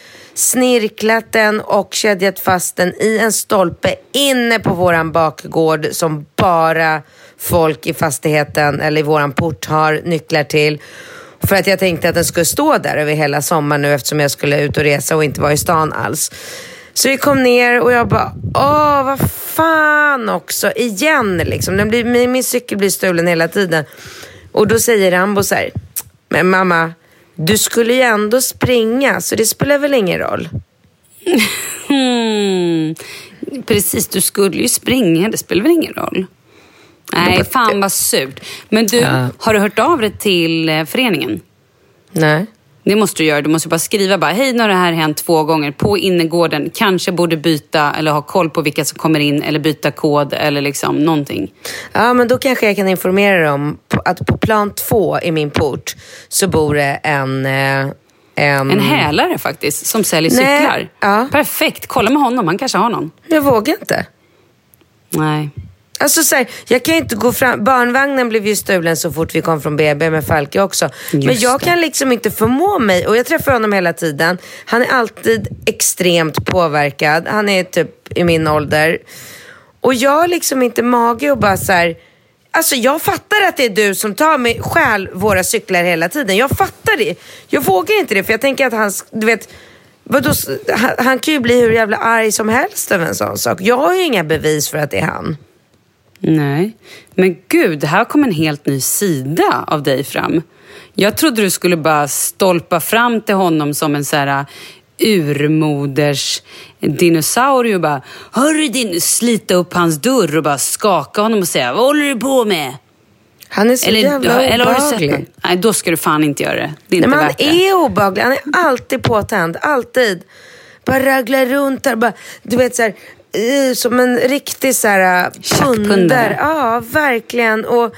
snirklat den och kedjat fast den i en stolpe inne på våran bakgård som bara folk i fastigheten eller i våran port har nycklar till. För att jag tänkte att den skulle stå där över hela sommaren nu eftersom jag skulle ut och resa och inte vara i stan alls. Så vi kom ner och jag bara, åh vad fan också, igen liksom. Den blir, min, min cykel blir stulen hela tiden. Och då säger Rambo så här, men mamma, du skulle ju ändå springa så det spelar väl ingen roll? Hmm. Precis, du skulle ju springa. Det spelar väl ingen roll? Nej, fan vad surt. Men du, Ja. har du hört av dig till eh, föreningen? Nej. Det måste du göra. Du måste bara skriva bara, hej nu har det här hänt två gånger på innergården. Kanske borde byta eller ha koll på vilka som kommer in eller byta kod eller liksom någonting. Ja, men då kanske jag kan informera på- att på plan två i min port så bor det en... eh, En, En hälare faktiskt, som säljer Nej, cyklar. ja. Perfekt, kolla med honom. Han kanske har någon. Jag vågar inte. Nej. Alltså så här, jag kan inte gå fram. Barnvagnen blev ju stulen så fort vi kom från BB med Falke också. Men Just jag det. kan liksom inte förmå mig. Och jag träffar honom hela tiden. Han är alltid extremt påverkad. Han är typ i min ålder. Och jag har liksom inte mage att bara så här. Alltså jag fattar att det är du som tar mig stjäl våra cyklar hela tiden. Jag fattar det. Jag vågar inte det för jag tänker att han, du vet, vadå, han, han kan ju bli hur jävla arg som helst över en sån sak. Jag har ju inga bevis för att det är han. Nej. Men gud, här kom en helt ny sida av dig fram. Jag trodde du skulle bara stolpa fram till honom som en så här uh, urmoders dinosaurie och bara Hörru din, slita upp hans dörr och bara skaka honom och säga Vad håller du på med? Han är så jävla eller du sett obehaglig. Nej, då ska du fan inte göra det. Det är Nej, men han det. är obehaglig. Han är alltid påtänd. Alltid. Bara raglar runt där. Bara, du vet så här, eh, som en riktig så här, Tjackpundare. pundare. Ja, verkligen. Och,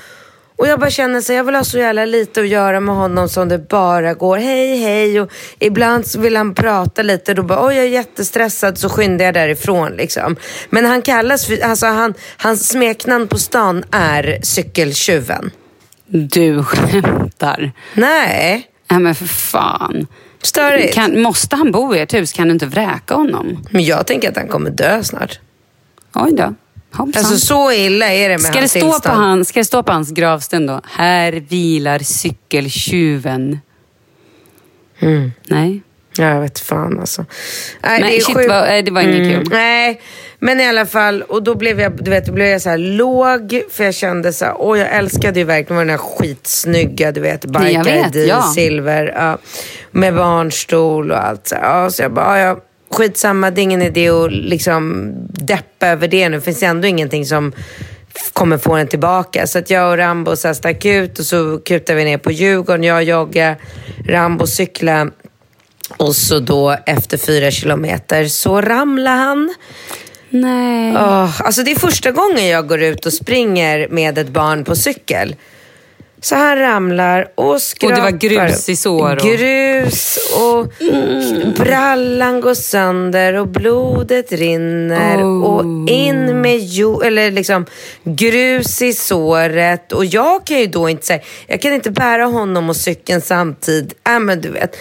och jag bara känner så här, jag vill ha så jävla lite att göra med honom som det bara går. Hej, hej. Och ibland så vill han prata lite. Då bara, oj jag är jättestressad. Så skyndar jag därifrån liksom. Men han kallas för, alltså han, hans smeknamn på stan är cykeltjuven. Du skämtar. Nej. Nej men för fan. Störigt. Kan, måste han bo i ert hus? Kan du inte vräka honom? Men jag tänker att han kommer dö snart. Oj då. Hoppsan. Alltså så illa är det med Ska det, hans stå på tillstånd. han, ska det stå på hans gravsten då? Här vilar cykeltjuven. Mm. Nej. Ja, jag vet fan alltså. Nej, Nej, det är shit, eh, det var inget kul. Nej, men i alla fall. Och då blev jag, du vet, då blev jag så här låg. För jag kände så här, åh jag älskade ju verkligen den här skitsnygga, du vet, vet, ID, ja. silver. Ja, med barnstol och allt. Så, här. ja, så jag bara, ja, skitsamma, det är ingen idé att liksom deppa över det nu. Det finns ändå ingenting som kommer få den tillbaka. Så att jag och Rambo så här stack ut och så kutade vi ner på Djurgården. Jag joggade, Rambo cyklade. Och så då efter fyra kilometer så ramlade han. Nej. Åh, alltså det är första gången jag går ut och springer med ett barn på cykel. Så han ramlar och skrapar. Och det var grus i sår och- Grus och brallan går sönder och blodet rinner. Oh. Och in med jo, eller liksom grus i såret. Och jag kan ju då inte säga, jag kan inte bära honom och cykeln samtidigt. Äh, men du vet.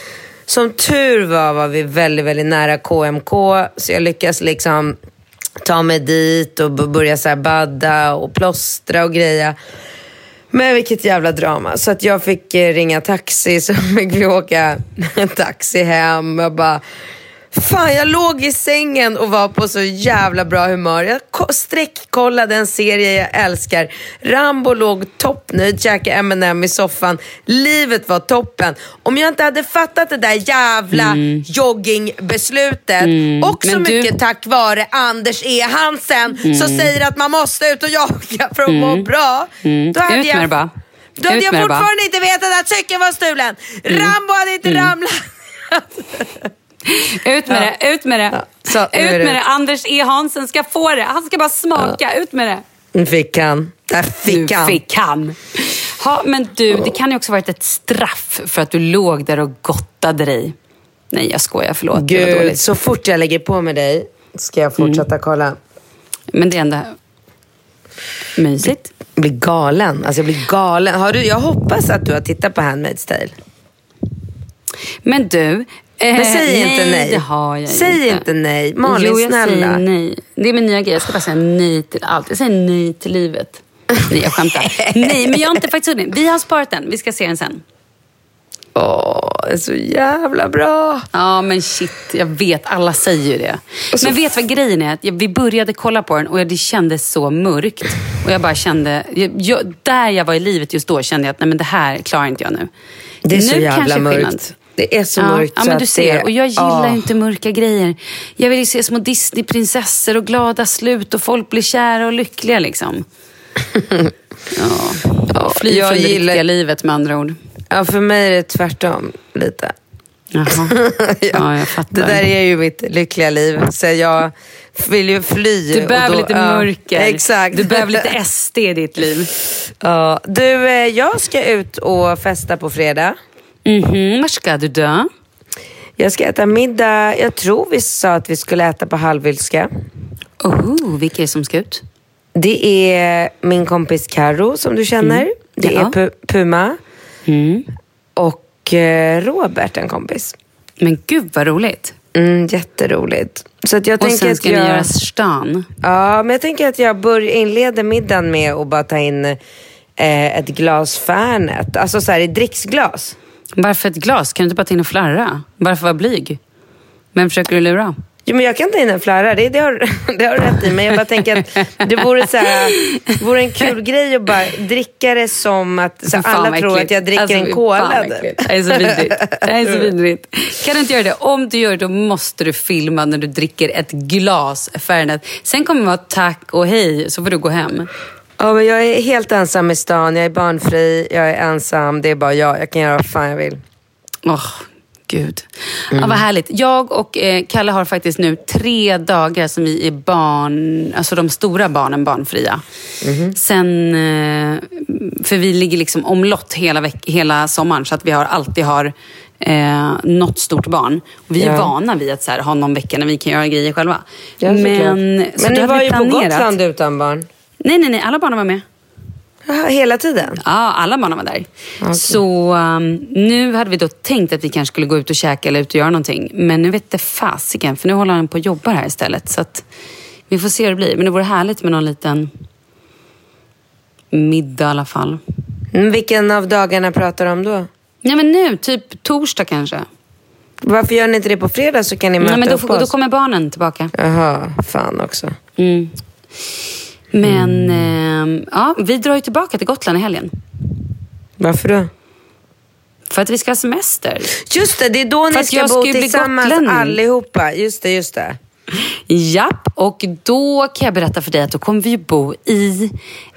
Som tur var var vi väldigt, väldigt nära KMK. Så jag lyckas liksom ta mig dit och börja så här badda och plåstra och greja. Men vilket jävla drama. Så att jag fick eh, ringa taxi, [LAUGHS] så fick vi åka [LAUGHS] taxi hem. Jag bara, fan jag låg i sängen och var på så jävla bra humör. Jag ko- sträckkollade en serie jag älskar. Rambo låg toppnöjd, käkade M&M i soffan. Livet var toppen. Om jag inte hade fattat det där jävla joggingbeslutet, också Men du- mycket tack vare Anders E. Hansen som Mm. säger att man måste ut och jogga för att må bra. Mm. Då hade Ut med jag, det bara. Då hade jag bara. fortfarande inte vetat att cykeln var stulen. Rambo hade inte ramlat. [LAUGHS] Ut med det, ut med det. så, nu är ut det med ut. det. Anders E. Hansen ska få det. Han ska bara smaka. Ut med det. Nu fick han. Där fick nu han. fick han. Ha, men du, det kan ju också varit ett straff för att du låg där och gottade dig. Nej, jag skojar. Förlåt. det Gud, så fort jag lägger på med dig ska jag fortsätta kolla. Men det är ändå mysigt. Jag blir galen. Alltså jag blir galen. Har du, jag hoppas att du har tittat på Handmaid's Tale. Men du. Eh, Men säg inte nej. det har jag Säg inte. inte nej. Malin, jo, jag snälla. säger nej. Det är min nya grej. Jag ska bara säga nej till allt. Jag säger nej till livet. Nej, jag skämtar. [LAUGHS] nej, men jag har inte faktiskt hunnit. Vi har sparat den. Vi ska se den sen. Åh, det är så jävla bra. Ja, men shit. Jag vet, alla säger ju det. så- Men vet vad grejen är? Vi började kolla på den och det kändes så mörkt. Och jag bara kände, jag, där jag var i livet just då kände jag att nej men det här klarar inte jag nu. Det är så nu jävla kanske mörkt. skillnad. Det är så ja, mörkt Ja, men du ser. det- Och jag gillar ju inte mörka grejer. Jag vill ju se små Disneyprinsessor och glada slut och folk blir kära och lyckliga liksom. [LAUGHS] Ja, Ja, fly jag från det gillar- riktiga livet med andra ord. Ja, för mig är det tvärtom lite. Jaha. [LAUGHS] Ja, jag fattar. Det där är ju mitt lyckliga liv. Så jag vill ju fly. Du behöver då- lite ja, mörker. Exakt. Du behöver lite [LAUGHS] SD i ditt liv. Ja. Du, eh, jag ska ut och festa på fredag. Mhm, var ska du då? Jag ska äta middag. Jag tror vi sa att vi skulle äta på Halvylska. Oh, vilka är det som ska ut? Det är min kompis Karo som du känner. Det Mm. Ja. är Pu- Puma. Mm. Och eh, Robert, en kompis. Men gud vad roligt. Mm, jätteroligt. Så att jag Och tänker sen att ska jag... ni göra stan. Ja, men jag tänker att jag bör inleder middagen med att bara ta in eh, ett glas Fernet. Alltså så här i dricksglas. Varför ett glas? Kan du inte bara ta in och flarra? Varför vara blyg? Vem försöker du lura? Jo, men jag kan ta in en flarra, det, det, har, [LAUGHS] det har du rätt i. Men jag bara tänker att det vore, så här, vore en kul grej att bara dricka det som att så alla tror att jag dricker Alltså, en cola. Det är så vidrigt. Det är så vidrigt. Kan du inte göra det? Om du gör det, då måste du filma när du dricker ett glas Fernet. Sen kommer det vara tack och hej, så får du gå hem. Ja, men jag är helt ensam i stan, jag är barnfri, jag är ensam. Det är bara jag, jag kan göra vad fan jag vill. Åh, gud. Ja, vad härligt. Jag och eh, Kalle har faktiskt nu tre dagar som vi är barn, alltså de stora barnen barnfria. Sen, eh, för vi ligger liksom omlott hela, veck- hela sommaren så att vi har alltid har eh, något stort barn. Och vi är Ja. vana vid att så här, ha någon vecka när vi kan göra grejer själva. Ja, men så men ni var ju på planerat- Gotland utan barn. Nej, nej, nej. Alla barnen var med. Jaha, hela tiden? Ja, alla barnen var där. Så um, nu hade vi då tänkt att vi kanske skulle gå ut och käka eller ut och göra någonting. Men nu vet det fasiken, för nu håller han på och jobbar här istället. Så att vi får se hur det blir. Men det vore härligt med någon liten middag i alla fall. Mm, vilken av dagarna pratar du om då? Nej men nu, typ torsdag kanske. Varför gör ni inte det på fredag så kan ni möta Nej, men då, upp får, då oss? kommer barnen tillbaka. Jaha, fan också. Mm. Men ehm, ja, vi drar ju tillbaka till Gotland i helgen. Varför då? För att vi ska ha semester. Just det, det är då För ni ska jag bo tillsammans gotlänning. allihopa. Just det, just det. Japp, och då kan jag berätta för dig att då kommer vi bo i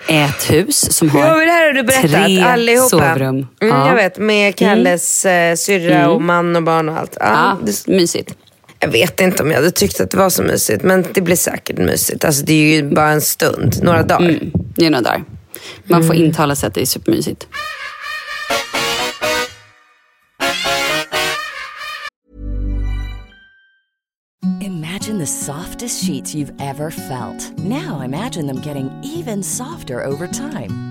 ett hus som har Ja, det här har du berättat. tre allihopa. sovrum. Mm, ja. Jag vet, med Kalles eh, syrra och man och barn och allt. Ja, Ja, det, mysigt. Jag vet inte om jag hade tyckt att det var så mysigt, men det blir säkert mysigt. Alltså, det är ju bara en stund, några dagar. Mm, det är några dagar. Man Mm. får intala sig att det är supermysigt. Imagine the softest sheets you've ever felt. Now imagine them getting even softer over time.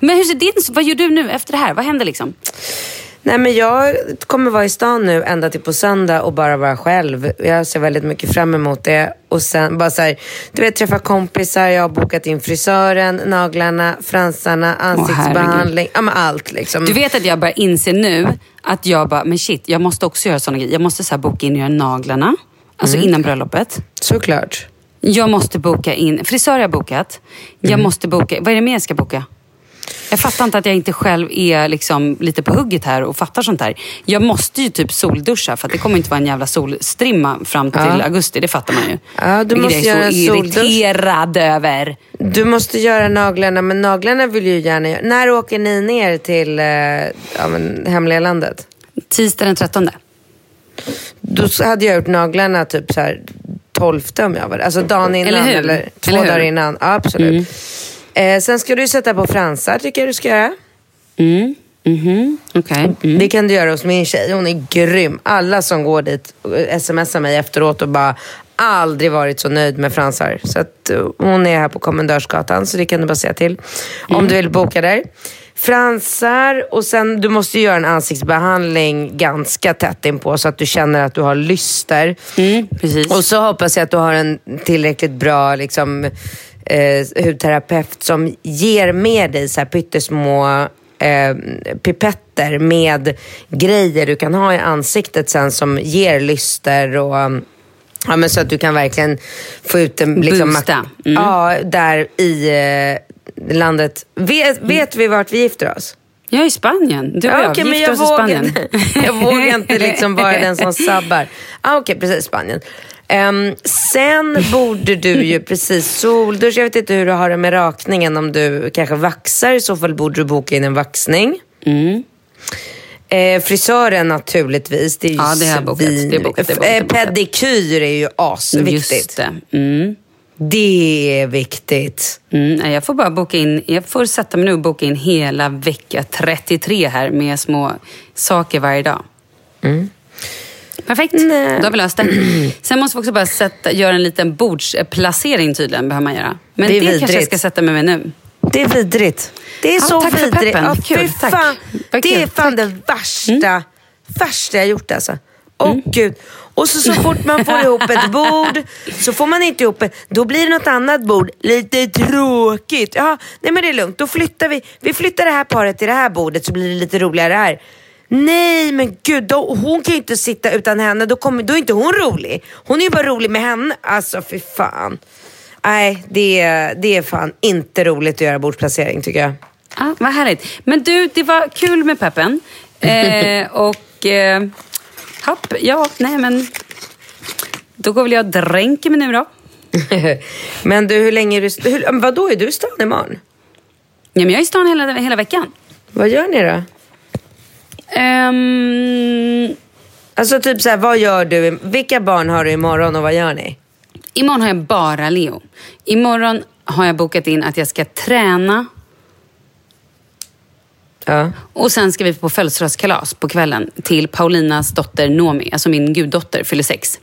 Men hur ser din, vad gör du nu efter det här? Vad händer liksom? Nej men jag kommer vara i stan nu ända till på söndag och bara vara själv. Jag ser väldigt mycket fram emot det. Och sen bara så här, du vet träffa kompisar, jag har bokat in frisören, naglarna, fransarna, ansiktsbehandling, ja men allt liksom. Du vet att jag börjar inse nu att jag bara, men shit, jag måste också göra sådana grejer. Jag måste så här boka in och göra naglarna, alltså Mm. innan bröllopet. Såklart. Jag måste boka in, frisör har jag bokat. Jag Mm. måste boka, vad är det mer jag ska boka? Jag fattar inte att jag inte själv är liksom lite på hugget här och fattar sånt här. Jag måste ju typ solduscha för det kommer inte vara en jävla solstrimma fram till Ja. augusti. Det fattar man ju. Ja, du måste jag är så soldusch. irriterad över. Du måste göra naglarna, men naglarna vill ju gärna göra. När åker ni ner till eh, ja, men, hemliga landet? Tisdag den 13. Då hade jag gjort naglarna typ så här 12 om jag var Alltså dagen innan Eller eller, två Eller hur? dagar innan. Ja, absolut. Eh, sen ska du sätta på fransar tycker jag du ska göra. Mm. Mhm. Okej. Mm. Det kan du göra hos min tjej. Hon är grym. Alla som går dit eh, smsar mig efteråt och bara aldrig varit så nöjd med fransar. Så att, eh, hon är här på Kommendörsgatan så det kan du bara säga till. Om du vill boka där. Fransar och sen du måste göra en ansiktsbehandling ganska tätt inpå så att du känner att du har lyster. precis. Och så hoppas jag att du har en tillräckligt bra liksom, eh, hudterapeut som ger med dig så här pyttesmå eh, pipetter med grejer du kan ha i ansiktet sen som ger lyster och Ja, men så att du kan verkligen få ut en... Liksom, Boosta. Mm. Ja, där i eh, landet. Vet, vet vi vart vi gifter oss? Jag är i Spanien. Du och Ja, jag, vi men gifter jag oss i vågar, Spanien. [LAUGHS] jag vågar inte liksom vara den som [LAUGHS] sabbar. Ah, okej, precis. Spanien. Ehm, sen borde du ju precis solduscha. Jag vet inte hur du har det med rakningen. Om du kanske vaxar, i så fall borde du boka in en vaxning. Mm. Eh, frisören naturligtvis. Det är ju Ja, det har jag bokat. Det är bokat, det är bokat, det är Eh, bokat. Pedikyr är ju asviktigt. Just det. Mm. Det är viktigt. Mm, nej, jag får bara boka in, jag får sätta mig nu och boka in hela vecka 33 här med små saker varje dag. Perfekt, då har vi löst det. [CLEARS THROAT] Sen måste vi också bara sätta, göra en liten bordsplacering tydligen, behöver man göra. Men Det det, är kanske jag ska sätta mig med nu. Det är vidrigt. Det är Ja, så tack för vidrigt. peppen. Ja, Kul, tack. fan. Det är fan det värsta, värsta jag gjort alltså. Åh gud. Och så, så fort man får ihop ett bord så får man inte ihop ett, då blir det något annat bord. Lite tråkigt. Ja, nej men det är lugnt. Då flyttar vi, vi flyttar det här paret till det här bordet så blir det lite roligare här. Nej men gud, då, hon kan ju inte sitta utan henne. Då, kommer, då är inte hon rolig. Hon är ju bara rolig med henne. Alltså fy fan. Nej, det, är- det är fan inte roligt att göra bordsplacering tycker jag. Ja, vad härligt. Men du, det var kul med peppen. [LAUGHS] Eh, och... Eh, hopp, ja, nej men... Då går väl jag och dränker mig nu då. [LAUGHS] Men du, hur länge är du... Hur, vadå, är du i stan imorgon? Ja, men jag är i stan hela, hela veckan. Vad gör ni då? Ehm, Alltså typ så här, vad gör du? Vilka barn har du imorgon och vad gör ni? imorgon har jag bara Leo. Imorgon har jag bokat in att jag ska träna Ja. och sen ska vi på födelsedagskalas på kvällen till Paulinas dotter Nomi, alltså min guddotter, fyller sex.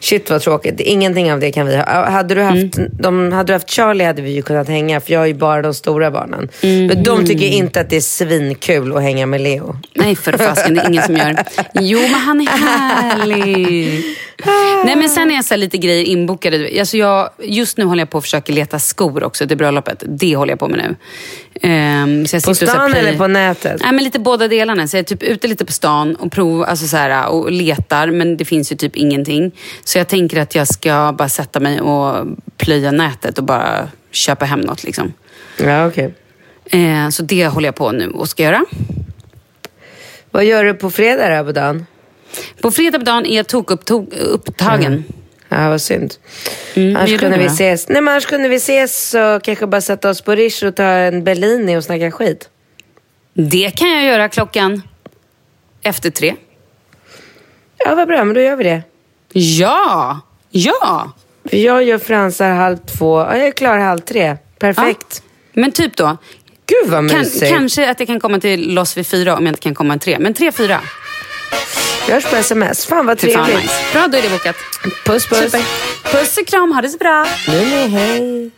Shit vad tråkigt. Ingenting av det kan vi ha. Hade du haft, de, hade du haft Charlie hade vi ju kunnat hänga för jag är ju bara de stora barnen. Men de tycker inte att det är svinkul att hänga med Leo. Nej, för fasken, det är ingen som gör. [LAUGHS] Jo, men han är härlig. Nej, men sen är jag så lite grejer inbokade. Alltså jag, just nu håller jag på att försöka leta skor också till bröllopet. Det håller jag på med nu. Ehm, så jag På och stan play- eller på nätet? Nej, men lite båda delarna. Så jag är typ ute lite på stan och provar, alltså så här, och letar, men det finns ju typ ingenting. Så jag tänker att jag ska bara sätta mig och plöja nätet och bara köpa hem något. Liksom. Ja, okej. Eh, så det håller jag på nu och ska göra. Vad gör du på fredag då på dagen? På fredag på dagen är jag tokupptagen. Ja, vad synd. Mm, annars kunde vi ses. Nej, men annars kunde vi ses och kanske bara sätta oss på Rish och ta en Bellini och snacka skit. Det kan jag göra klockan efter tre. Ja, vad bra. Men då gör vi det. Ja! Ja! Jag gör fransar halv två. Ja, jag är klar halv tre. Perfekt. Men typ då. Gud vad Kan, mysigt. kanske att jag kan komma till loss vid fyra om jag inte kan komma en tre. Men tre, fyra. Vi hörs på sms. Fan vad Fy fan trevligt. nice. Bra, då är det bokat. Puss puss. Super. Puss och kram, ha det så bra. Nej, nej, hej.